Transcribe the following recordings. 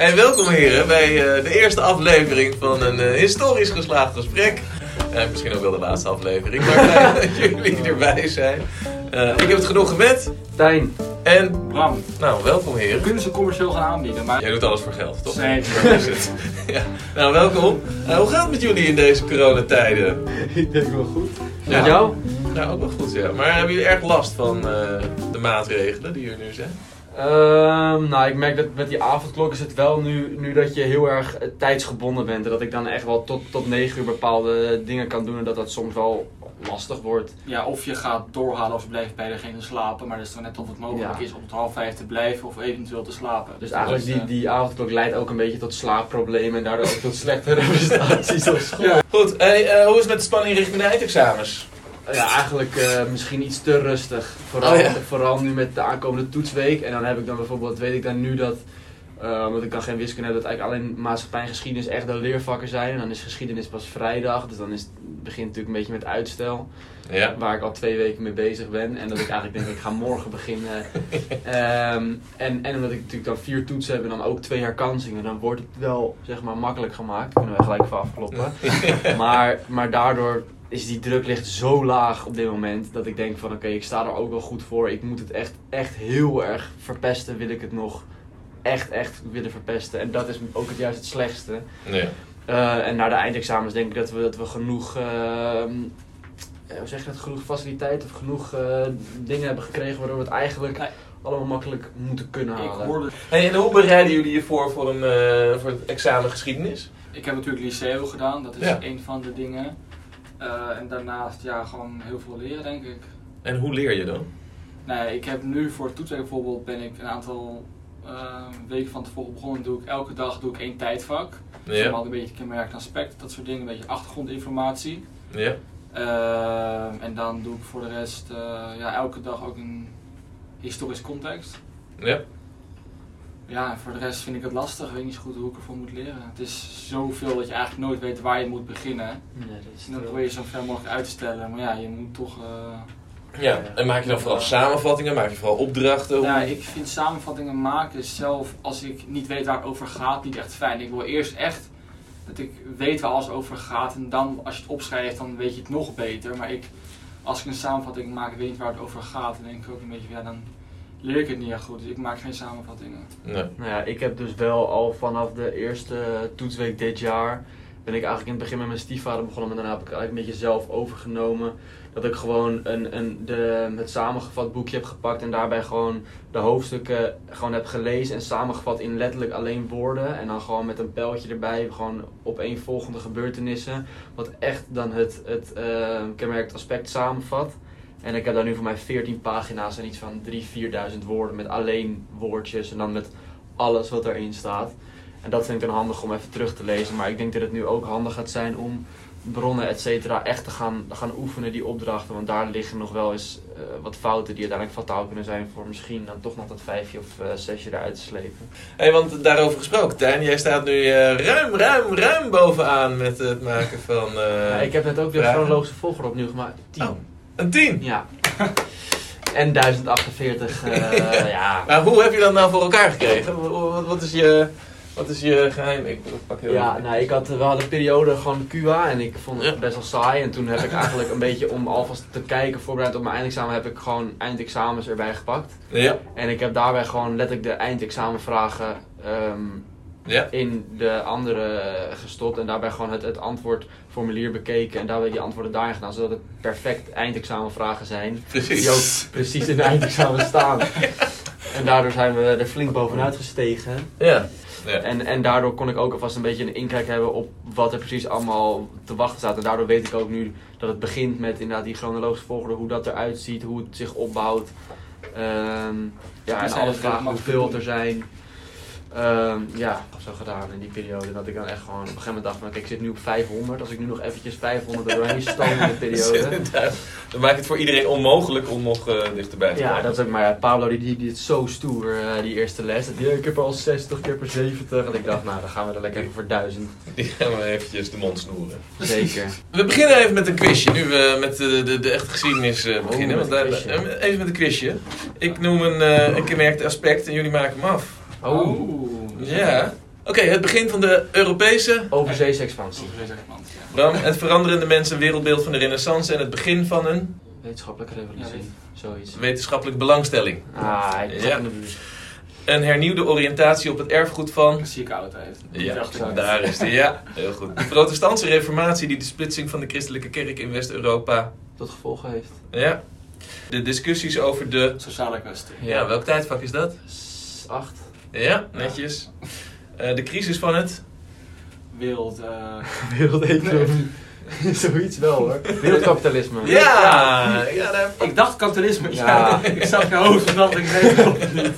En welkom heren bij uh, de eerste aflevering van een uh, historisch geslaagd gesprek. Uh, misschien ook wel de laatste aflevering, maar fijn dat jullie erbij zijn. ik heb het genoegen met... Tijn. En... Bram. Nou, welkom heren. Kunnen ze commercieel gaan aanbieden, maar... Jij doet alles voor geld, toch? Nee, dat is het. ja. Nou, welkom. hoe gaat het met jullie in deze coronatijden? ik denk wel goed. Ja. Met jou? Ja, ook wel goed, ja. Maar hebben jullie erg last van de maatregelen die er nu zijn? Ehm, nou, ik merk dat met die avondklok is het wel nu, nu dat je heel erg eh, tijdsgebonden bent. En dat ik dan echt wel tot, tot 9 uur bepaalde dingen kan doen. En dat dat soms wel lastig wordt. Ja, of je gaat doorhalen of je blijft bij degene slapen. Maar dat is dan net of het mogelijk is om tot half vijf te blijven of eventueel te slapen. Dus eigenlijk die, die avondklok leidt ook een beetje tot slaapproblemen. En daardoor ook tot slechtere prestaties op school. Ja. Goed, hey, uh, hoe is het met de spanning richting de eindexamens? Ja, eigenlijk uh, misschien iets te rustig. Vooral, oh, ja. vooral nu met de aankomende toetsweek. En dan heb ik dan bijvoorbeeld, weet ik dan nu dat, uh, omdat ik dan geen wiskunde heb, dat eigenlijk alleen maatschappij en geschiedenis echt de leervakken zijn. En dan is geschiedenis pas vrijdag, dus dan is, het begint natuurlijk een beetje met uitstel. Ja. Waar ik al twee weken mee bezig ben. En dat ik eigenlijk denk, ik ga morgen beginnen. um, en, en omdat ik natuurlijk dan vier toetsen heb en dan ook twee herkansingen, dan wordt het wel zeg maar makkelijk gemaakt. Kunnen we gelijk van afkloppen. maar, maar daardoor is die druk ligt zo laag op dit moment dat ik denk van oké, ik sta er ook wel goed voor. Ik moet het echt, echt heel erg verpesten, wil ik het nog echt, echt willen verpesten. En dat is ook het juist het slechtste. Ja. Uh, en na de eindexamens denk ik dat we, dat we genoeg, uh, hoe zeg je dat, genoeg faciliteit of genoeg uh, dingen hebben gekregen waardoor we het eigenlijk nee. allemaal makkelijk moeten kunnen halen. Ik hoorde... hey, en hoe bereiden jullie je voor voor, een, voor het examen geschiedenis? Ik heb natuurlijk liceo gedaan, dat is ja. een van de dingen. Uh, en daarnaast ja, gewoon heel veel leren, denk ik. En hoe leer je dan? Nee, ik heb nu voor het toetsweek bijvoorbeeld ben ik een aantal uh, weken van tevoren begonnen. Doe ik elke dag doe ik één tijdvak. Ja. Dus een beetje kenmerkend aspect, dat soort dingen, een beetje achtergrondinformatie. Ja. Uh, en dan doe ik voor de rest ja, elke dag ook een historisch context. Ja. Ja, voor de rest vind ik het lastig. Ik weet niet zo goed hoe ik ervoor moet leren. Het is zoveel dat je eigenlijk nooit weet waar je moet beginnen. Nee, dat is en dan probeer je zo ver mogelijk uit te stellen. Maar ja, je moet toch... Uh, ja, en maak je dan vooral samenvattingen? Maak je vooral opdrachten? Ja, ik vind samenvattingen maken zelf, als ik niet weet waar het over gaat, niet echt fijn. Ik wil eerst echt dat ik weet waar alles over gaat. En dan, als je het opschrijft, dan weet je het nog beter. Maar ik, als ik een samenvatting maak, weet niet waar het over gaat. Dan denk ik ook een beetje, ja, dan leer ik het niet echt goed. Dus ik maak geen samenvattingen. Nee. Nou ja, ik heb dus wel al vanaf de eerste toetsweek dit jaar ben ik eigenlijk in het begin met mijn stiefvader begonnen, maar daarna heb ik eigenlijk een beetje zelf overgenomen. Dat ik gewoon een, een, de, het samengevat boekje heb gepakt en daarbij gewoon de hoofdstukken gewoon heb gelezen en samengevat in letterlijk alleen woorden. En dan gewoon met een pijltje erbij, gewoon op één volgende gebeurtenissen. Wat echt dan het, het uh, kenmerkt aspect samenvat. En ik heb daar nu voor mij 14 pagina's en iets van 3.000, 4.000 woorden met alleen woordjes en dan met alles wat erin staat. En dat vind ik dan handig om even terug te lezen. Maar ik denk dat het nu ook handig gaat zijn om bronnen, et cetera, echt te gaan, gaan oefenen, die opdrachten. Want daar liggen nog wel eens uh, wat fouten die uiteindelijk fataal kunnen zijn voor misschien dan toch nog dat vijfje of uh, zesje eruit te slepen. Hé, hey, want daarover gesproken, Tijn, jij staat nu uh, ruim, ruim, ruim bovenaan met het maken van. ja, ik heb net ook weer chronologische volger opnieuw gemaakt. 10. Oh. Een 10? Ja. en 1048, uh, ja. Maar hoe heb je dat nou voor elkaar gekregen? Wat, wat is je... Wat is je geheim? Ik pak heel Ja, nou, ik had wel een periode gewoon QA en ik vond het best wel saai. En toen heb ik eigenlijk een beetje om alvast te kijken, voorbereid op mijn eindexamen, heb ik gewoon eindexamens erbij gepakt. Ja. En ik heb daarbij gewoon letterlijk de eindexamenvragen um, ja. in de andere gestopt. En daarbij gewoon het, het antwoordformulier bekeken. En daarbij die antwoorden daarin gedaan. Zodat het perfect eindexamenvragen zijn. Precies. Die ook precies in de eindexamen staan. En daardoor zijn we er flink bovenuit gestegen. Ja. Ja. En, en daardoor kon ik ook alvast een beetje een inkijk hebben op wat er precies allemaal te wachten staat. En daardoor weet ik ook nu dat het begint met inderdaad die chronologische volgorde, hoe dat eruit ziet, hoe het zich opbouwt. Um, ja, en alle vragen hoeveel er zijn. Um, ja, zo gedaan in die periode. Dat ik dan echt gewoon op een gegeven moment dacht van, kijk, ik zit nu op 500. Als ik nu nog eventjes 500 er doorheen stoom in de periode. dan maakt het voor iedereen onmogelijk om nog uh, dichterbij te komen. Ja, dat is ook maar. Ja, Pablo die, die, die is zo stoer, uh, die eerste les. Die, ik heb al 60 keer per 70. En ik dacht, nou, dan gaan we er lekker even voor 1000. Die gaan we eventjes de mond snoeren. Zeker. We beginnen even met een quizje. Nu we met de, de, de echte geschiedenis uh, beginnen. Oh, want, even met een quizje. Ik noem een, een gemerkt aspect en jullie maken hem af. Oh. Ja. Oké, het begin van de Europese... Overzeese expansie. Over deze kant, ja. Bram, het veranderende mensen wereldbeeld van de renaissance en het begin van een Wetenschappelijke revolutie. Zoiets. wetenschappelijke belangstelling. Ah, ik Ja. in de buurt. Een hernieuwde oriëntatie op het erfgoed van... Auto heeft. Ja, Dacht ik. daar is die. Ja, heel goed. De protestantse reformatie die de splitsing van de christelijke kerk in West-Europa... Tot gevolg heeft. Ja. De discussies over de... Sociale kwestie. Ja, welk tijdvak is dat? S- Acht. Ja, netjes. Eh, de crisis van het... Wereld. eh, Wereldeconomie. Zoiets wel hoor. Wereldkapitalisme. Ja! Ja, daar... ik dacht kapitalisme. Ja. Ja. ik zag je hoofd en dacht ik nee, dat klopt niet.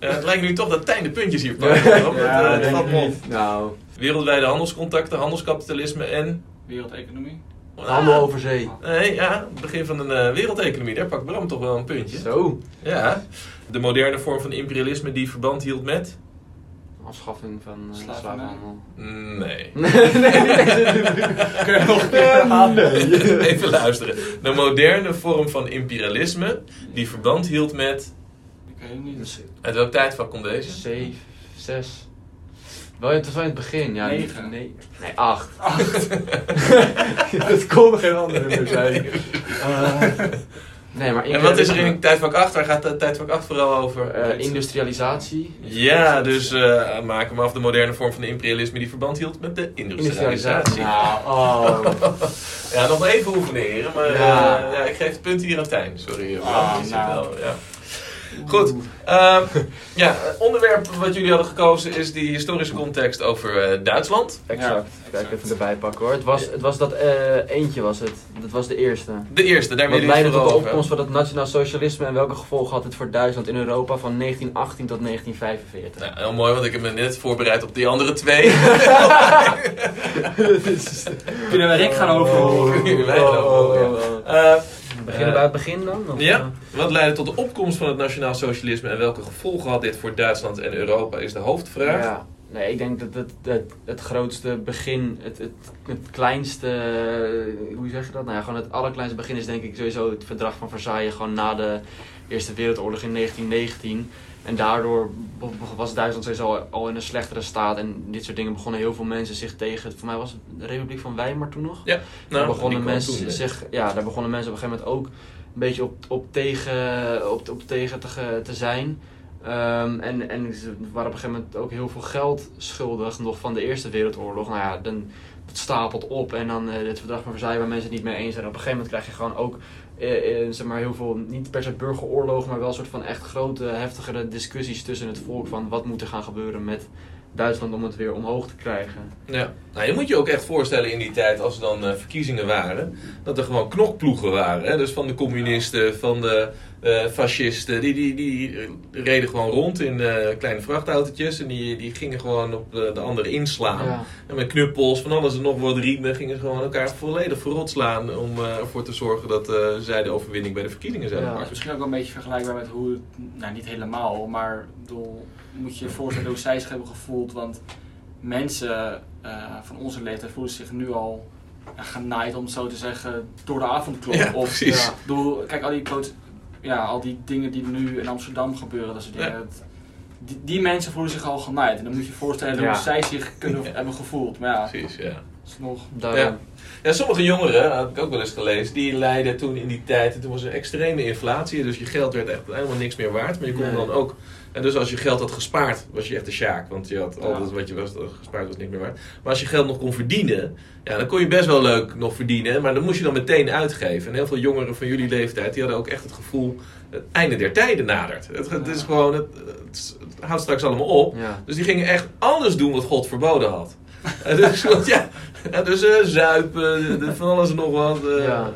Ja, het lijkt nu toch dat Tijn de puntjes hier pakt. Het, eh, het niet. Nou, Wereldwijde handelscontacten, handelskapitalisme en... Wereldeconomie. Handel over zee. Nee, ja, het begin van een eh, wereldeconomie. Daar pakt Bram toch wel een puntje. Zo. Ja. De moderne vorm van imperialisme die verband hield met... Afschaffing van uh, slavenhandel. Nee. Nee, nee, nee. Kun je nog een keer herhalen? Even luisteren. De moderne vorm van imperialisme die verband hield met... Ik weet het niet. Uit welk tijdvak komt deze? Zeven, zes. Wel, het was wel in het begin, ja. Negen. Nee, nee acht. dat kon geen andere meer zijn. Eh, nee, maar En wat is er in tijdvak 8? Waar gaat de tijdvak 8 vooral over? Eh, industrialisatie. Ja, dus eh maken we af de moderne vorm van imperialisme die verband hield met de industrialisatie. Nou, oh. Ja, nog even oefenen heren, maar Ja. ik geef het punt hier aan Tijn. Sorry, Ah, nou. wel, ja. Goed, ehm, ja, het onderwerp wat jullie hadden gekozen is die historische context over eh, Duitsland. Exact. Ja, Kijk, exact. even erbij pakken hoor. Het was, het was dat eh, eentje was het. Dat was de eerste. De eerste, daar Wat leidde tot de over. opkomst van het nationaal socialisme en welke gevolgen had het voor Duitsland in Europa van 1918 tot 1945? Nou, heel mooi, want ik heb me net voorbereid op die andere twee. Kunnen we Rick gaan overhoren? Kunnen wij gaan overhoren, Eh, Beginnen bij het begin dan? Of, Ja, eh? wat leidde tot de opkomst van het nationaal socialisme en welke gevolgen had dit voor Duitsland en Europa is de hoofdvraag. Ja, nee, ik denk dat het, het, het grootste begin, het, het, het kleinste, eh, hoe zeg je dat? Nou ja, gewoon het allerkleinste begin is denk ik sowieso het verdrag van Versailles, gewoon na de Eerste Wereldoorlog in 1919. En daardoor was Duitsland sowieso al- in een slechtere staat en dit soort dingen begonnen heel veel mensen zich tegen, voor mij was het de Republiek van Weimar toen nog? Ja, daar nou, begonnen die kwam mensen toen, zich, ja, daar begonnen mensen op een gegeven moment ook een beetje op, op tegen, op, op tegen te, te zijn. Ehm, en, en ze waren op een gegeven moment ook heel veel geld schuldig nog van de Eerste Wereldoorlog. Nou ja, dan, dat stapelt op en dan eh, dit verdrag van Versailles waar mensen het niet mee eens zijn. Op een gegeven moment krijg je gewoon ook eh, eh, zeg maar heel veel, niet per se burgeroorlogen, maar wel een soort van echt grote, heftigere discussies tussen het volk van wat moet er gaan gebeuren met Duitsland om het weer omhoog te krijgen. Ja, nou, je moet je ook echt voorstellen in die tijd, als er dan eh, verkiezingen waren, dat er gewoon knokploegen waren. Hè? Dus van de communisten, van de eh, fascisten, die, die, die reden gewoon rond in eh, kleine vrachtautootjes en die, die gingen gewoon op de, de anderen inslaan. Ja. En met knuppels, van alles en nog wat riemen, gingen ze gewoon elkaar volledig verrot slaan om eh, ervoor te zorgen dat eh, zij de overwinning bij de verkiezingen zouden Ja. Pakken. misschien ook wel een beetje vergelijkbaar met hoe, het- nou niet helemaal, maar ik bedoel, moet je je voorstellen hoe zij zich hebben gevoeld. Want mensen eh, van onze leeftijd voelen zich nu al eh, genaaid, om het zo te zeggen, door de avondklok. Ja, of, precies. Bedoel, kijk, al die, ja, al die dingen die nu in Amsterdam gebeuren, dat soort dingen. Ja. die, die mensen voelen zich al genaaid. En dan moet je je voorstellen hoe zij zich kunnen hebben gevoeld. Maar ja, Precies, ja. Is nog... Daarom. Ja. Ja, sommige jongeren, heb ik ook wel eens gelezen, die leidden toen in die tijd, en toen was er extreme inflatie, dus je geld werd echt helemaal niks meer waard. Maar je kon Nee. dan ook, en dus als je geld had gespaard, was je echt een sjaak, want je had Ja. altijd wat je was, gespaard was niks meer waard. Maar als je geld nog kon verdienen, ja, dan kon je best wel leuk nog verdienen, maar dan moest je dan meteen uitgeven. En heel veel jongeren van jullie leeftijd, die hadden ook echt het gevoel, het einde der tijden nadert. Het, het is gewoon, het, het, het houdt straks allemaal op. Ja. Dus die gingen echt alles doen wat God verboden had. Dus, ja, dus eh, zuipen, van alles en nog wat. eh. Ja.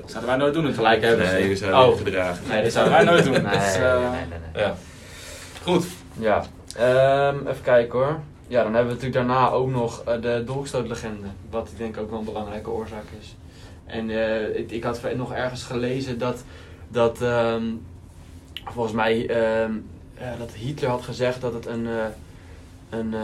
Dat zouden wij nooit doen Gelijk natuurlijk. hebben. Nee, je zou Oh. gedragen. Nee, dat zouden wij nooit doen. Nee, Dat nee, eh, nee, nee. Ja. Goed. Ja, Ehm, even kijken hoor. Ja, dan hebben we natuurlijk daarna ook nog de dolkstootlegende. Wat ik denk ook wel een belangrijke oorzaak is. En ik, ik had nog ergens gelezen dat, dat ehm, volgens mij ehm, eh, dat Hitler had gezegd dat het een, een,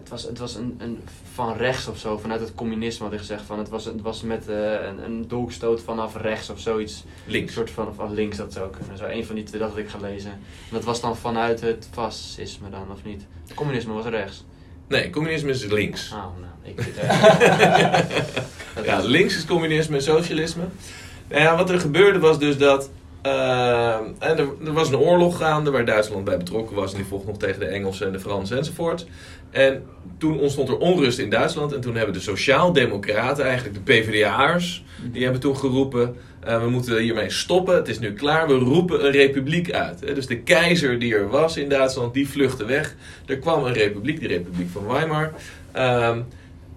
het was, het was een, een van rechts of zo, vanuit het communisme had ik gezegd. Van, het, was, het was met eh, een, een dolkstoot vanaf rechts of zoiets. Een Links. soort van, links dat zou kunnen. Zo, een van die twee dat had ik gelezen. En dat was dan vanuit het fascisme dan, of niet? Het communisme was rechts. Nee, communisme is links. Ah, nou, ik zit er. Ja, links is communisme en socialisme. Nou ja, wat er gebeurde was dus dat. En er, er was een oorlog gaande waar Duitsland bij betrokken was. En die vocht nog tegen de Engelsen en de Fransen enzovoort. En toen ontstond er onrust in Duitsland. En toen hebben de Sociaaldemocraten, eigenlijk de PvdA'ers, die hebben toen geroepen: eh, we moeten hiermee stoppen. Het is nu klaar. We roepen een republiek uit. Dus de keizer die er was in Duitsland, die vluchtte weg. Er kwam een republiek, de Republiek van Weimar. Ehm,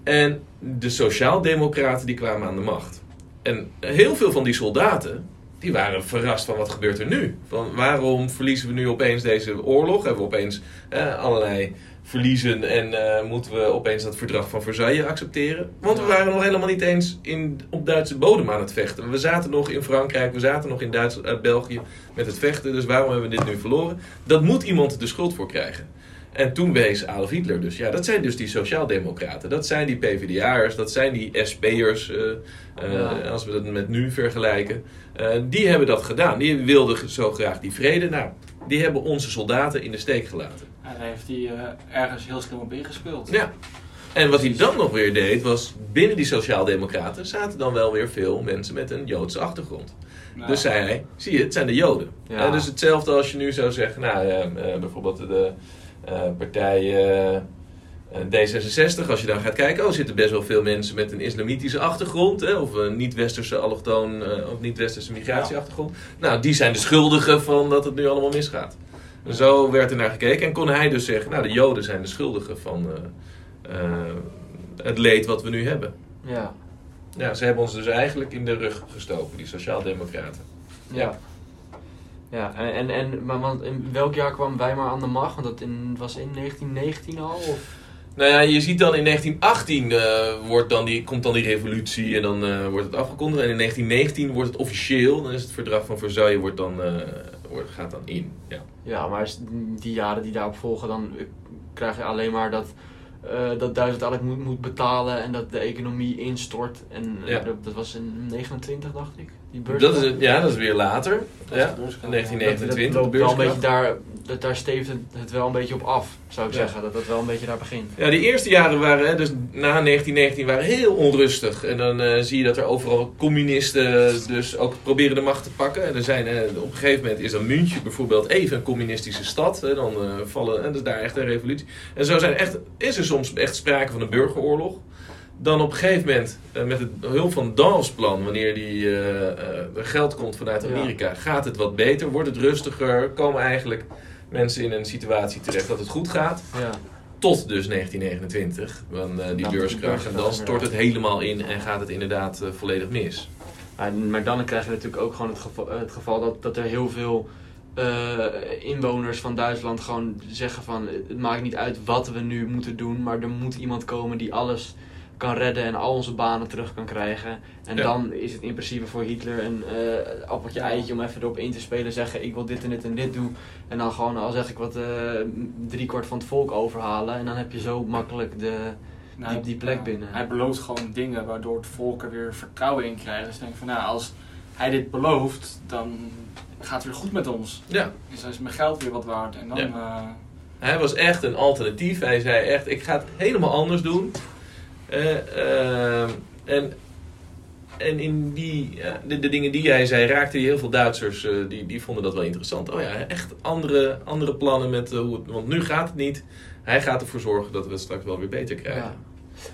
en de Sociaaldemocraten die kwamen aan de macht. En heel veel van die soldaten, die waren verrast van wat gebeurt er nu. Van waarom verliezen we nu opeens deze oorlog? Hebben we opeens eh, allerlei verliezen en eh, moeten we opeens dat verdrag van Versailles accepteren? Want we waren nog helemaal niet eens in, op Duitse bodem aan het vechten. We zaten nog in Frankrijk, we zaten nog in Duits, eh, België met het vechten. Dus waarom hebben we dit nu verloren? Dat moet iemand de schuld voor krijgen. En toen wees Adolf Hitler dus. Ja, dat zijn dus die sociaaldemocraten. Dat zijn die PvdA'ers, dat zijn die SP'ers, eh, eh, Ja. als we dat met nu vergelijken. Eh, die hebben dat gedaan. Die wilden zo graag die vrede. Nou, die hebben onze soldaten in de steek gelaten. En daar heeft hij eh, ergens heel slim op ingespeeld. Ja. En wat hij dan nog weer deed, was binnen die sociaaldemocraten zaten dan wel weer veel mensen met een Joodse achtergrond. Nou, Dus zei hij, zie je, het zijn de Joden. Ja. Eh, dus hetzelfde als je nu zou zeggen, nou, eh, eh, bijvoorbeeld de eh, partij eh, eh, D66, als je daar gaat kijken, oh, zitten best wel veel mensen met een islamitische achtergrond, hè, of een niet-westerse allochtoon, eh, of niet-westerse migratieachtergrond. Nou, die zijn de schuldigen van dat het nu allemaal misgaat. En Zo werd er naar gekeken en kon hij dus zeggen, nou, de Joden zijn de schuldigen van het leed wat we nu hebben. Ja. Ja, ze hebben ons dus eigenlijk in de rug gestoken, die sociaaldemocraten. Ja. Ja, en, en, en maar want in welk jaar kwam Weimar aan de macht? Want dat in, was in 1919 al? Of? Nou ja, je ziet dan in 1918 eh, wordt dan die, komt dan die revolutie en dan eh, wordt het afgekondigd. En in 1919 wordt het officieel, dan is het verdrag van Versailles wordt dan, eh, wordt, gaat dan in. Ja. Ja, maar is die jaren die daarop volgen, dan krijg je alleen maar dat, eh, dat Duitsland eigenlijk moet, moet betalen en dat de economie instort. En eh, Ja. dat, dat was in 29, dacht ik, die beurs. Dat is ja, dat is weer later. Dat Ja. In dat, dat 1929, de loopt wel een beetje daar, dat, daar steeft het, wel een beetje op af, zou ik Ja. zeggen. Dat dat wel een beetje daar begint. Ja, die eerste jaren waren, hè, dus na 1919, waren heel onrustig. En dan eh, zie je dat er overal communisten dus ook proberen de macht te pakken. En er zijn, eh, op een gegeven moment is dan München bijvoorbeeld even een communistische stad. Hè, dan eh, vallen, en dat is daar echt een revolutie. En zo zijn echt, is er soms echt sprake van een burgeroorlog. Dan op een gegeven moment, eh, met het hulp van Dawes plan, wanneer die, er geld komt vanuit Ja. Amerika, gaat het wat beter, wordt het rustiger, komen eigenlijk mensen in een situatie terecht dat het goed gaat. Ja. Tot dus 1929, dan eh, die beurskracht. En dan stort het helemaal in en gaat het inderdaad eh, volledig mis. Maar, maar dan krijg je natuurlijk ook gewoon het geval, het geval dat, dat er heel veel eh, inwoners van Duitsland gewoon zeggen van het maakt niet uit wat we nu moeten doen, maar er moet iemand komen die alles kan redden en al onze banen terug kan krijgen. En Ja. dan is het in principe voor Hitler een eh, appeltje eitje om even erop in te spelen, zeggen ik wil dit en dit en dit doen. En dan gewoon al zeg ik wat eh driekwart van het volk overhalen en dan heb je zo makkelijk de... Nou, die- die plek binnen. Hij belooft gewoon dingen waardoor het volk er weer vertrouwen in krijgt. Dus denk van nou, als hij dit belooft, dan gaat het weer goed met ons. Ja, Dus dan is mijn geld weer wat waard. En dan, Ja. eh, hij was echt een alternatief. Hij zei echt, ik ga het helemaal anders doen. Eh, eh, en, en in die, ja, de, de dingen die hij zei, raakte hij heel veel Duitsers, eh, die, die vonden dat wel interessant. Oh ja, echt andere, andere plannen met eh, hoe het, want nu gaat het niet. Hij gaat ervoor zorgen dat we het straks wel weer beter krijgen. Ja.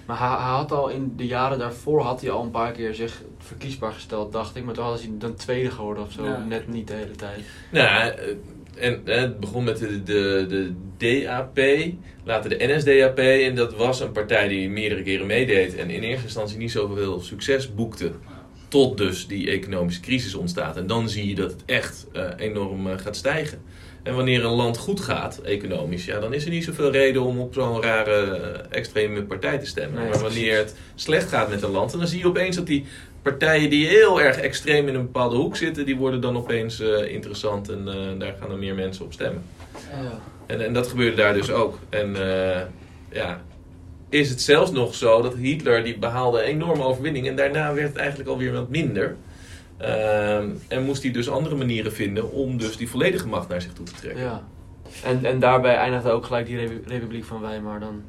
Maar hij, hij had al in de jaren daarvoor had hij al een paar keer zich verkiesbaar gesteld, dacht ik. Maar toen was hij dan tweede geworden of zo. Ja. Net niet de hele tijd. Nou, en eh, het begon met de, de, de DAP, later de NSDAP. En dat was een partij die meerdere keren meedeed. En in eerste instantie niet zoveel succes boekte. Tot dus die economische crisis ontstaat. En dan zie je dat het echt eh, enorm eh, gaat stijgen. En wanneer een land goed gaat, economisch, ja, dan is er niet zoveel reden om op zo'n rare extreme partij te stemmen. Nee, maar wanneer het slecht gaat met een land, dan zie je opeens dat die partijen die heel erg extreem in een bepaalde hoek zitten, die worden dan opeens eh, interessant en eh, daar gaan er meer mensen op stemmen. Ja. En, en dat gebeurde daar dus ook. En eh, ja, is het zelfs nog zo dat Hitler die behaalde een enorme overwinning en daarna werd het eigenlijk alweer wat minder. Ehm, en moest hij dus andere manieren vinden om dus die volledige macht naar zich toe te trekken. Ja. En, en daarbij eindigde ook gelijk die Repu- Republiek van Weimar dan.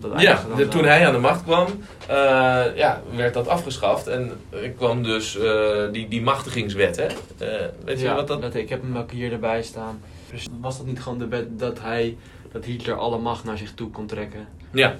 Dat Ja, de- toen hij aan de macht kwam, eh, ja, werd dat afgeschaft. En er kwam dus eh, die, die machtigingswet, hè? Eh, weet je wat dat... dat, ik heb hem ook hier erbij staan. Dus was dat niet gewoon de wet dat hij, dat Hitler alle macht naar zich toe kon trekken? Ja.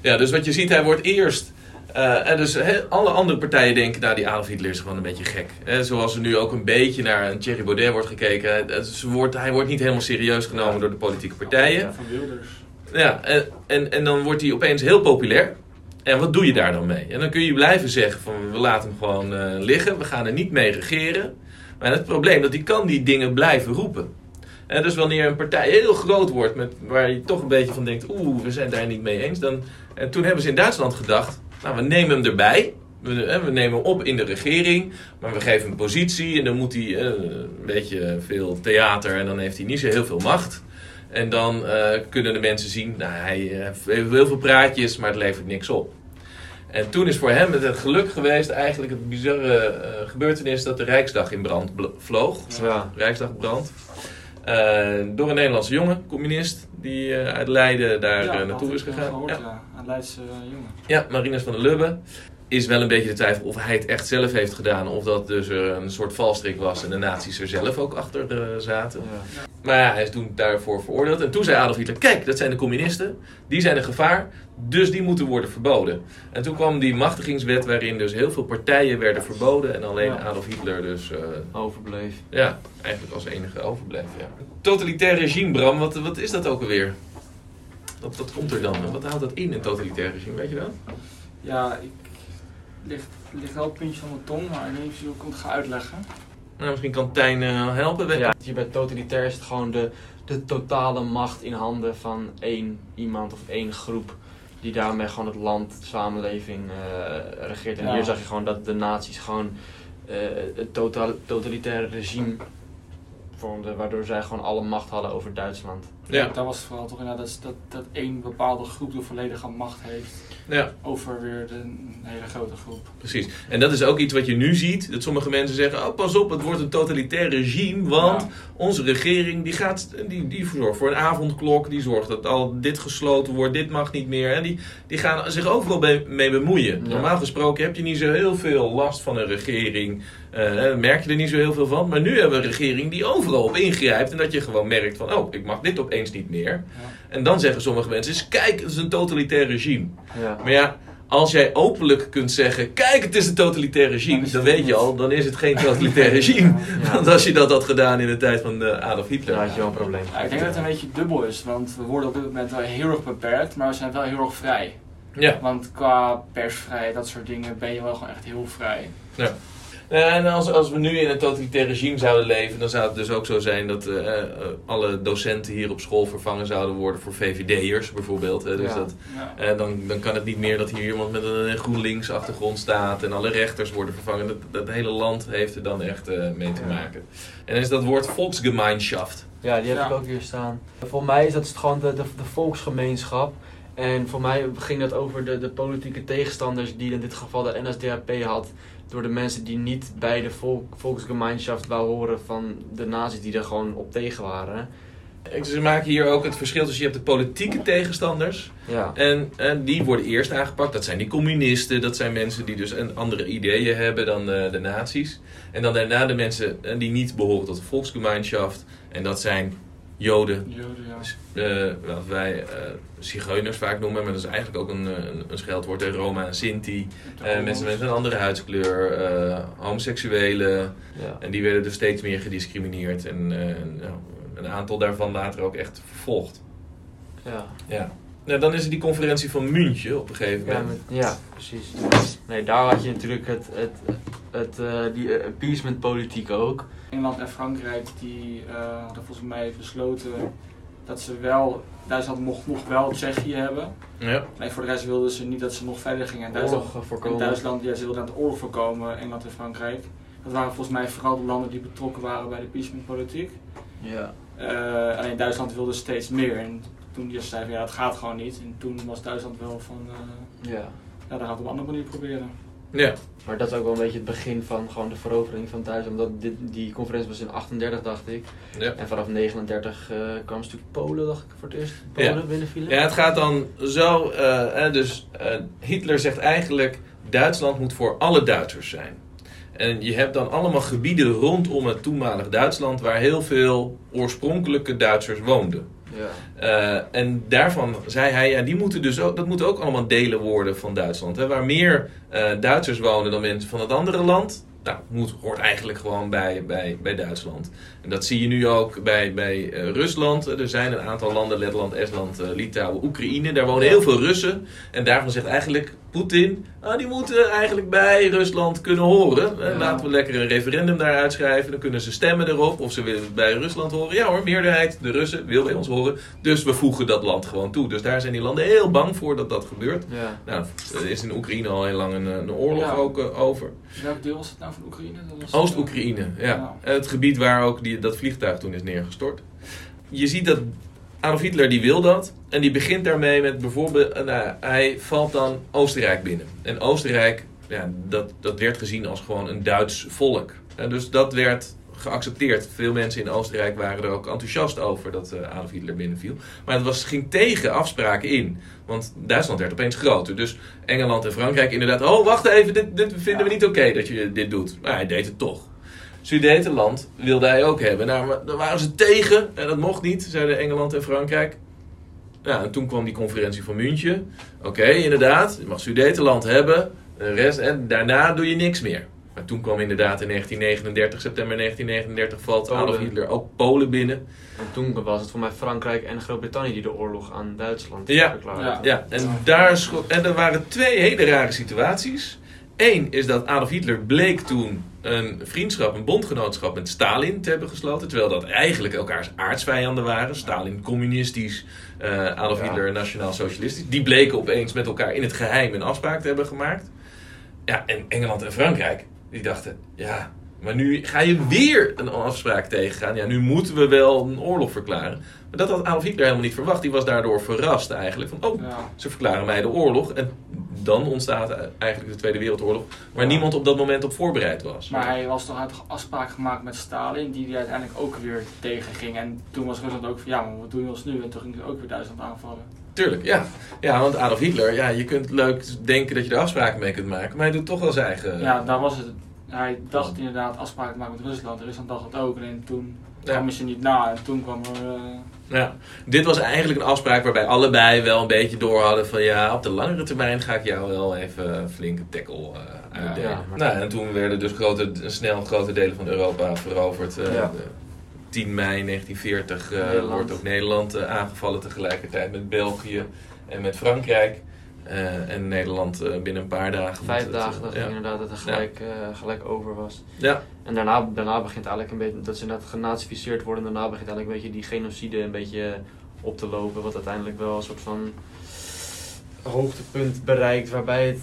ja, dus wat je ziet, hij wordt eerst... eh, en dus he- alle andere partijen denken, nou die Adolf Hitler is gewoon een beetje gek. Hè, zoals er nu ook een beetje naar een Thierry Baudet wordt gekeken. Ze wordt, hij wordt niet helemaal serieus genomen door de politieke partijen. Ja, van Wilders. Ja, en, en, en dan wordt hij opeens heel populair. En wat doe je daar dan mee? En dan kun je blijven zeggen van we laten hem gewoon eh, liggen, we gaan er niet mee regeren. Maar het probleem dat hij kan die dingen blijven roepen. En dus wanneer een partij heel groot wordt, met, waar je toch een beetje van denkt, oeh, we zijn daar niet mee eens. Dan, en toen hebben ze in Duitsland gedacht, nou we nemen hem erbij. We, eh, we nemen hem op in de regering, maar we geven hem positie en dan moet hij eh, een beetje veel theater en dan heeft hij niet zo heel veel macht. En dan eh, kunnen de mensen zien, nou, hij eh, heeft heel veel praatjes, maar het levert niks op. En toen is voor hem het geluk geweest, eigenlijk het bizarre eh, gebeurtenis dat de Rijksdag in brand vloog. Ja. Rijksdagbrand. Eh, door een Nederlandse jongen, communist, die eh, uit Leiden daar Ja, naartoe is gegaan. Gehoord, Ja. ja. Een Leidse jongen. Ja, Marinus van der Lubbe. Is wel een beetje de twijfel of hij het echt zelf heeft gedaan. Of dat dus er een soort valstrik was en de nazi's er zelf ook achter eh, zaten. Ja. Maar ja, hij is toen daarvoor veroordeeld. En toen zei Adolf Hitler, kijk, dat zijn de communisten. Die zijn een gevaar, dus die moeten worden verboden. En toen kwam die machtigingswet waarin dus heel veel partijen werden verboden. En alleen Ja. Adolf Hitler dus, eh, Overbleef. ja, eigenlijk als enige overbleef. Ja. Totalitair regime, Bram, wat, wat is dat ook alweer? Wat, wat komt er dan? Wat houdt dat in, een totalitair regime, weet je dat? Ja, ik ligt, ligt wel een puntje van mijn tong, maar ik weet niet ik het ga uitleggen. Nou, misschien kan Tijn eh, helpen. weet- Ja, je bent totalitair is het gewoon de, de totale macht in handen van één iemand of één groep. Die daarmee gewoon het land, de samenleving eh, regeert. En Ja. hier zag je gewoon dat de nazi's gewoon eh, het total, totalitaire regime vormden. Waardoor zij gewoon alle macht hadden over Duitsland. Ja. Dat was vooral toch inderdaad dat, dat, dat één bepaalde groep de volledige macht heeft ja. over weer de, een hele grote groep. Precies. En dat is ook iets wat je nu ziet. Dat sommige mensen zeggen, oh, pas op, het wordt een totalitair regime. Want Ja. onze regering die gaat, die, die zorgt voor een avondklok. Die zorgt dat al dit gesloten wordt, dit mag niet meer. En die, die gaan zich overal mee bemoeien. Normaal gesproken heb je niet zo heel veel last van een regering. Eh, merk je er niet zo heel veel van. Maar nu hebben we een regering die overal op ingrijpt. En dat je gewoon merkt van, oh, ik mag dit opeens niet meer. Ja. En dan zeggen sommige mensen, kijk, het is een totalitair regime. Ja. Maar ja, als jij openlijk kunt zeggen: Kijk, het is een totalitair regime, dan weet je al, dan is het geen totalitair regime. Ja. Want als je dat had gedaan in de tijd van eh, Adolf Hitler. Dan had je wel een probleem. Ja, ik denk dat het een beetje dubbel is, want we worden op dit moment wel heel erg beperkt, maar we zijn wel heel erg vrij. Ja. Want qua persvrijheid, dat soort dingen, ben je wel gewoon echt heel vrij. Eh, En als, als we nu in een totalitair regime zouden leven, dan zou het dus ook zo zijn dat eh, eh, alle docenten hier op school vervangen zouden worden voor VVD'ers bijvoorbeeld. Hè. Dus Ja. dat, Ja. eh, dan, dan kan het niet meer dat hier iemand met een GroenLinks achtergrond staat en alle rechters worden vervangen. Dat, dat hele land heeft er dan echt eh, mee te maken. En dan is dat woord Volksgemeinschaft. Ja, die heb Ja. ik ook hier staan. Voor mij is dat gewoon de, de, de volksgemeenschap. En voor mij ging dat over de, de politieke tegenstanders die in dit geval de NSDAP had. Door de mensen die niet bij de volk, volksgemeenschap wou horen van de nazi's die er gewoon op tegen waren. Ze maken hier ook het verschil tussen je hebt de politieke tegenstanders Ja, en, en die worden eerst aangepakt. Dat zijn die communisten, dat zijn mensen die dus een andere ideeën hebben dan eh, de nazi's. En dan daarna de mensen eh, die niet behoren tot de Volksgemeinschaft. En dat zijn Joden, Joden, ja. eh, wat wij eh zigeuners vaak noemen, maar dat is eigenlijk ook een, eh, een, een scheldwoord. hè, Roma en Sinti, eh, mensen met een andere huidskleur, eh, homoseksuelen. ja. En die werden dus steeds meer gediscrimineerd. En eh, nou, een aantal daarvan later ook echt vervolgd. ja. Ja. Nou, dan is er die conferentie van München op een gegeven Ja, moment. met- ja, precies. Nee, daar had je natuurlijk het, het, het, eh, die eh, appeasement politiek ook. Engeland en Frankrijk die eh, hadden volgens mij besloten dat ze wel, Duitsland mocht nog wel Tsjechië hebben. Ja. Nee, voor de rest wilden ze niet dat ze nog verder gingen. En Duitsland, Oorlog en voorkomen. Duitsland ja, ze wilden aan het oorlog voorkomen, Engeland en Frankrijk. Dat waren volgens mij vooral de landen die betrokken waren bij de appeasement politiek. Ja. Eh, alleen Duitsland wilde steeds meer. En toen die zeiden van ja, het gaat gewoon niet. En toen was Duitsland wel van, eh, Ja. ja, dan gaan we het op een andere manier proberen. Ja, Maar dat is ook wel een beetje het begin van gewoon de verovering van Duitsland. Dat dit, die conferentie was in 38, dacht ik. ja. En vanaf 39 eh, kwam een stuk Polen, dacht ik, voor het eerst. Polen Ja. binnenvielen. Ja, het gaat dan zo. eh, hè, dus eh, Hitler zegt eigenlijk: Duitsland moet voor alle Duitsers zijn. En je hebt dan allemaal gebieden rondom het toenmalig Duitsland waar heel veel oorspronkelijke Duitsers woonden. Ja. Eh, en daarvan zei hij, ja, die moeten dus ook, dat moeten ook allemaal delen worden van Duitsland. Hè. Waar meer eh, Duitsers wonen dan mensen van het andere land, nou, moet, hoort eigenlijk gewoon bij, bij, bij Duitsland. En dat zie je nu ook bij, bij eh, Rusland. Er zijn een aantal landen, Letland, Estland, eh, Litouwen, Oekraïne. Daar wonen heel veel Russen. En daarvan zegt eigenlijk Poetin, ah, die moeten eigenlijk bij Rusland kunnen horen. Eh, Ja. Laten we lekker een referendum daar uitschrijven. Dan kunnen ze stemmen erop of ze willen bij Rusland horen. Ja hoor, meerderheid, de Russen, wil bij ons horen. Dus we voegen dat land gewoon toe. Dus daar zijn die landen heel bang voor dat dat gebeurt. Ja. Nou, er is in Oekraïne al heel lang een, een oorlog Ja. ook over. Welk deel was het nou Oost-Oekraïne, ja. Ja. Het gebied waar ook die, dat vliegtuig toen is neergestort. Je ziet dat Adolf Hitler die wil dat. En die begint daarmee met bijvoorbeeld... eh, Nou, hij valt dan Oostenrijk binnen. En Oostenrijk, ja, dat, dat werd gezien als gewoon een Duits volk. En dus dat werd geaccepteerd. Veel mensen in Oostenrijk waren er ook enthousiast over dat eh, Adolf Hitler binnenviel. Maar het was, ging tegen afspraken in. Want Duitsland werd opeens groter. Dus Engeland en Frankrijk inderdaad... Oh, wacht even, dit, dit vinden we niet oké dat je dit doet. Maar hij deed het toch. Sudetenland wilde hij ook hebben. Nou, daar waren ze tegen. En dat mocht niet, zeiden Engeland en Frankrijk. Ja, en toen kwam die conferentie van München. Oké, inderdaad, je mag Sudetenland hebben. De rest, en daarna doe je niks meer. Maar toen kwam inderdaad in 1939, september 1939, valt Polen. Adolf Hitler ook Polen binnen. En toen was het voor mij Frankrijk en Groot-Brittannië die de oorlog aan Duitsland Ja. verklaarden. Ja. Ja, en, daar en er waren twee hele rare situaties. Eén is dat Adolf Hitler bleek toen een vriendschap, een bondgenootschap met Stalin te hebben gesloten. Terwijl dat eigenlijk elkaars aardsvijanden waren. Stalin communistisch, eh, Adolf Ja. Hitler nationaal socialistisch. Die bleken opeens met elkaar in het geheim een afspraak te hebben gemaakt. Ja, en Engeland en Frankrijk, die dachten, ja, maar nu ga je weer een afspraak tegengaan. Ja, nu moeten we wel een oorlog verklaren. Maar dat had Adolf Hitler helemaal niet verwacht. Die was daardoor verrast eigenlijk. Van, oh, Ja. ze verklaren mij de oorlog. En dan ontstaat eigenlijk de Tweede Wereldoorlog. Waar Ja. niemand op dat moment op voorbereid was. Maar hij was toch uit afspraak gemaakt met Stalin, die hij uiteindelijk ook weer tegenging. En toen was Rusland ook van ja, maar wat doen we ons nu? En toen ging ze ook weer Duitsland aanvallen. Tuurlijk, ja. Ja, want Adolf Hitler, ja, je kunt leuk denken dat je er afspraken mee kunt maken. Maar hij doet toch wel zijn eigen... Ja, daar was het. Hij dacht inderdaad afspraken te maken met Rusland. Rusland dacht het ook. En toen Ja. kwam ze niet na. En toen kwam er... eh, Ja, dit was eigenlijk een afspraak waarbij allebei wel een beetje door hadden van ja, op de langere termijn ga ik jou wel even een flinke tackle eh, uitdelen. Ja, maar- nou, en toen werden dus grote, snel grote delen van Europa veroverd. Eh, Ja. de 10 mei 1940 eh, wordt ook Nederland eh, aangevallen tegelijkertijd met België en met Frankrijk. Eh, en Nederland binnen een paar dagen. Vijf het, dagen dat het ja. inderdaad dat het gelijk, gelijk over was. Ja, En daarna, daarna begint eigenlijk een beetje, dat ze inderdaad genazificeerd worden. En daarna begint eigenlijk een beetje die genocide een beetje op te lopen. Wat uiteindelijk wel een soort van hoogtepunt bereikt. Waarbij het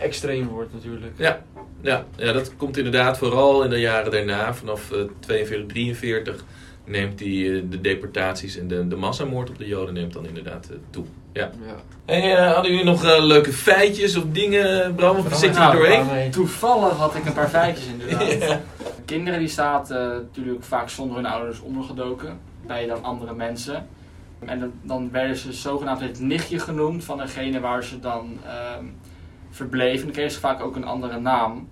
extreem wordt natuurlijk. Ja, ja, ja, dat komt inderdaad vooral in de jaren daarna. Vanaf eh 42, 43 neemt die, eh, de deportaties en de, de massamoord op de Joden neemt dan inderdaad eh, toe. Ja. Ja. Hey, eh, hadden jullie nog leuke feitjes of dingen, Bram? Of zit je er Nou, doorheen? waarmee- Toevallig had ik een paar feitjes inderdaad. Ja. Kinderen die zaten natuurlijk vaak zonder hun ouders ondergedoken bij dan andere mensen. En dan, dan werden ze zogenaamd het nichtje genoemd van degene waar ze dan ehm, verbleven. Dan kregen ze vaak ook een andere naam.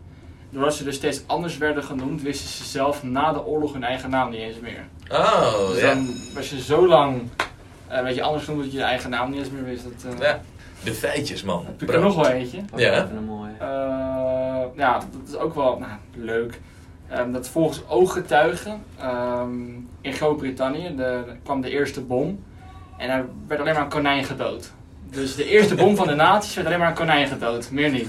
Doordat ze dus steeds anders werden genoemd, wisten ze zelf na de oorlog hun eigen naam niet eens meer. Oh, dus ja. dan was je zo lang eh, weet je, anders genoemd dat je je eigen naam niet eens meer wist. Dat, eh, Ja. De feitjes, man. Heb ik er nog wel eentje? Pak Ja. Even een mooie. Eh, ja, dat is ook wel nou, leuk. Ehm, dat volgens ooggetuigen ehm, in Groot-Brittannië de, kwam de eerste bom en er werd alleen maar een konijn gedood. Dus de eerste bom van de nazi's werd alleen maar een konijn gedood, meer niet.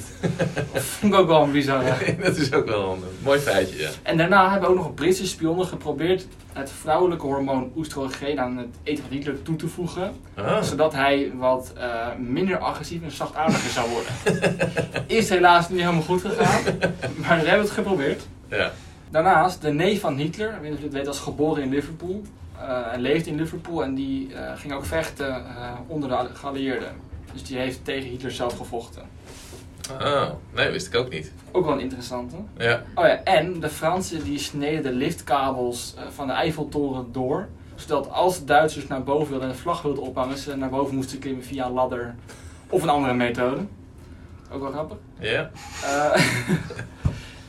Dat vond ik ook wel een bizarre. dat is ook wel een mooi feitje, ja. En daarna hebben ook nog Britse spionnen geprobeerd het vrouwelijke hormoon oestrogeen aan het eten van Hitler toe te voegen. Ah. Zodat hij wat eh, minder agressief en zachtaardiger zou worden. Is helaas niet helemaal goed gegaan, maar ze hebben het geprobeerd. Ja. Daarnaast, de neef van Hitler, ik weet niet of je het weet, was geboren in Liverpool. Eh, en leefde in Liverpool en die eh, ging ook vechten eh, onder de geallieerden. Dus die heeft tegen Hitler zelf gevochten. Oh, nee, wist ik ook niet. Ook wel een interessante. Ja. Oh ja, en de Fransen die sneden de liftkabels van de Eiffeltoren door. Zodat als de Duitsers naar boven wilden en de vlag wilden ophangen, ze naar boven moesten klimmen via een ladder of een andere methode. Ook wel grappig. Ja.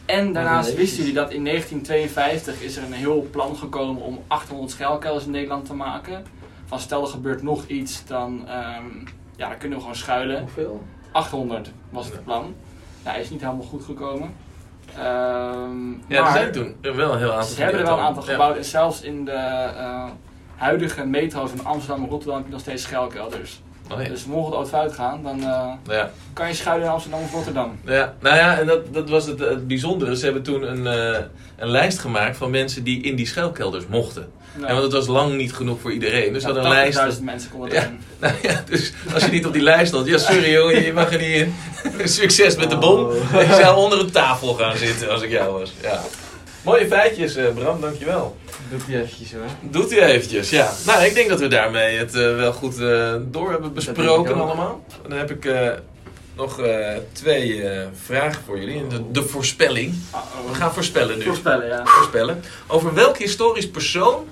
en daarnaast wisten jullie dat in 1952 is er een heel plan gekomen om 800 schuilkelders in Nederland te maken. Van stel er gebeurt nog iets, dan, ehm, ja, dan kunnen we gewoon schuilen. Hoeveel? 800 was het plan. Ja, is niet helemaal goed gekomen. Ehm, Ja, er zijn toen wel een heel aantal ze hebben er wel een aantal Ja. gebouwd. En zelfs in de eh, huidige metro's van Amsterdam en Rotterdam heb je nog steeds schuilkelders. Oh, ja. Dus mocht het ooit fout gaan, dan eh, Ja. kan je schuilen in Amsterdam of Rotterdam. Ja, nou ja, en dat, dat was het, het bijzondere. Ze hebben toen een, eh, een lijst gemaakt van mensen die in die schuilkelders mochten. Nou, En want het was lang niet genoeg voor iedereen. Dus ze ja, hadden een lijst. 80.000 mensen konden Ja. erin. Nou ja, dus als je niet op die lijst stond, ja sorry joh, je mag er niet in. Succes met de bom. Oh. Ik zou onder een tafel gaan zitten als ik jou was. Ja. Mooie feitjes, eh, Bram, dankjewel. Doe die eventjes hoor. Doet u eventjes, ja. Nou, ik denk dat we daarmee het eh, wel goed eh, door hebben besproken allemaal. Dan heb ik eh, nog eh, twee eh, vragen voor jullie. De, de voorspelling. Uh-oh. We gaan voorspellen nu. voorspellen, ja. Voorspellen. Over welk historisch persoon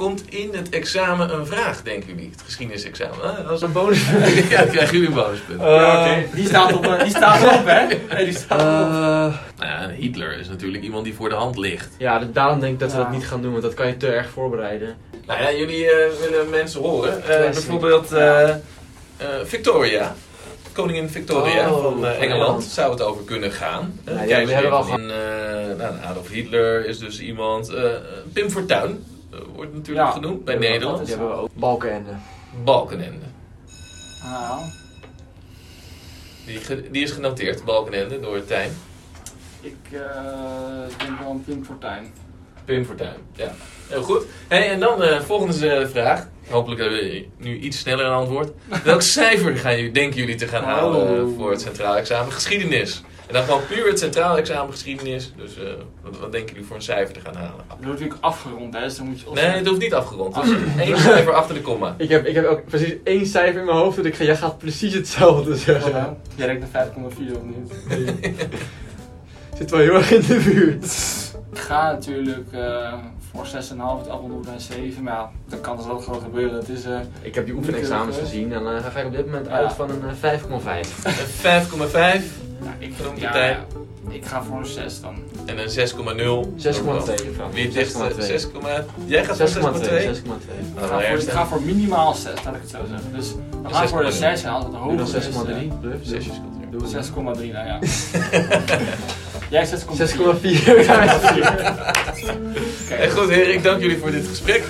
komt in het examen een vraag, denken jullie? Het geschiedenisexamen. Als een bonus. ja, dan krijgen jullie een bonuspunt. ja oké. Die staat op, eh, die staat erop, hè? Nee, die staat erop. Eh, Nou ja, Hitler is natuurlijk iemand die voor de hand ligt. ja, daarom denk ik dat we dat niet gaan doen, want dat kan je te erg voorbereiden. Nou ja, jullie eh, willen mensen horen. Eh, bijvoorbeeld eh, eh, Victoria. Koningin Victoria Oh, van eh, Engeland zou het over kunnen gaan. Eh, Ja, we hebben wel van, eh, nou, Adolf Hitler is dus iemand. eh, Pim Fortuyn eh, wordt natuurlijk Ja. genoemd bij Nederland. Die hebben we ook. Balkenende. Balkenende. Ah, Die, die is genoteerd, Balkenende, door Tijn. ik eh, denk wel een Pim Fortuyn. Pim Fortuyn, ja. Heel goed. Hey, en dan de volgende eh, vraag. Hopelijk hebben we nu iets sneller een antwoord. Welk cijfer gaan jullie, denken jullie te gaan halen eh, Oh. voor het centraal examen geschiedenis? En dan gewoon puur het centraal examen geschiedenis. Dus eh, wat, wat denken jullie voor een cijfer te gaan halen? Dat wordt natuurlijk afgerond, hè? Dus dan moet je Nee, het hoeft niet afgerond. Dus één cijfer achter de komma. Ik heb, ik heb ook precies één cijfer in mijn hoofd dat ik ga, jij gaat precies hetzelfde zeggen. Jij denkt naar 5,4 of niet? Zit wel heel erg in de buurt. Ik ga natuurlijk eh, voor 6,5 het afronden bij 7, maar ja, dat kan dus ook gewoon gebeuren. Het is, eh, Ik heb die oefenexamens gezien en dan ga ik op dit moment Ja. uit van een eh, 5,5. Een 5,5 nou, ik, Genoemd ja, ja, ik ga voor een 6 dan. en een 6,0. 6,2 Frank. Wie het dichtste? 6,2. 6, jij gaat voor 6,2? 6,2. 6,2. Ik Nou, ga, voor, ik ga voor minimaal 6, laat ik het zo zeggen. Dus we gaan voor de 6 en Doe hoger dan is, 6,3. Bluff. Doe. Zesjescultuur. Doe het. 6,3 nou ja. Jij 6,4. 6,4. Oké. En goed heren, ik dank jullie voor dit gesprek.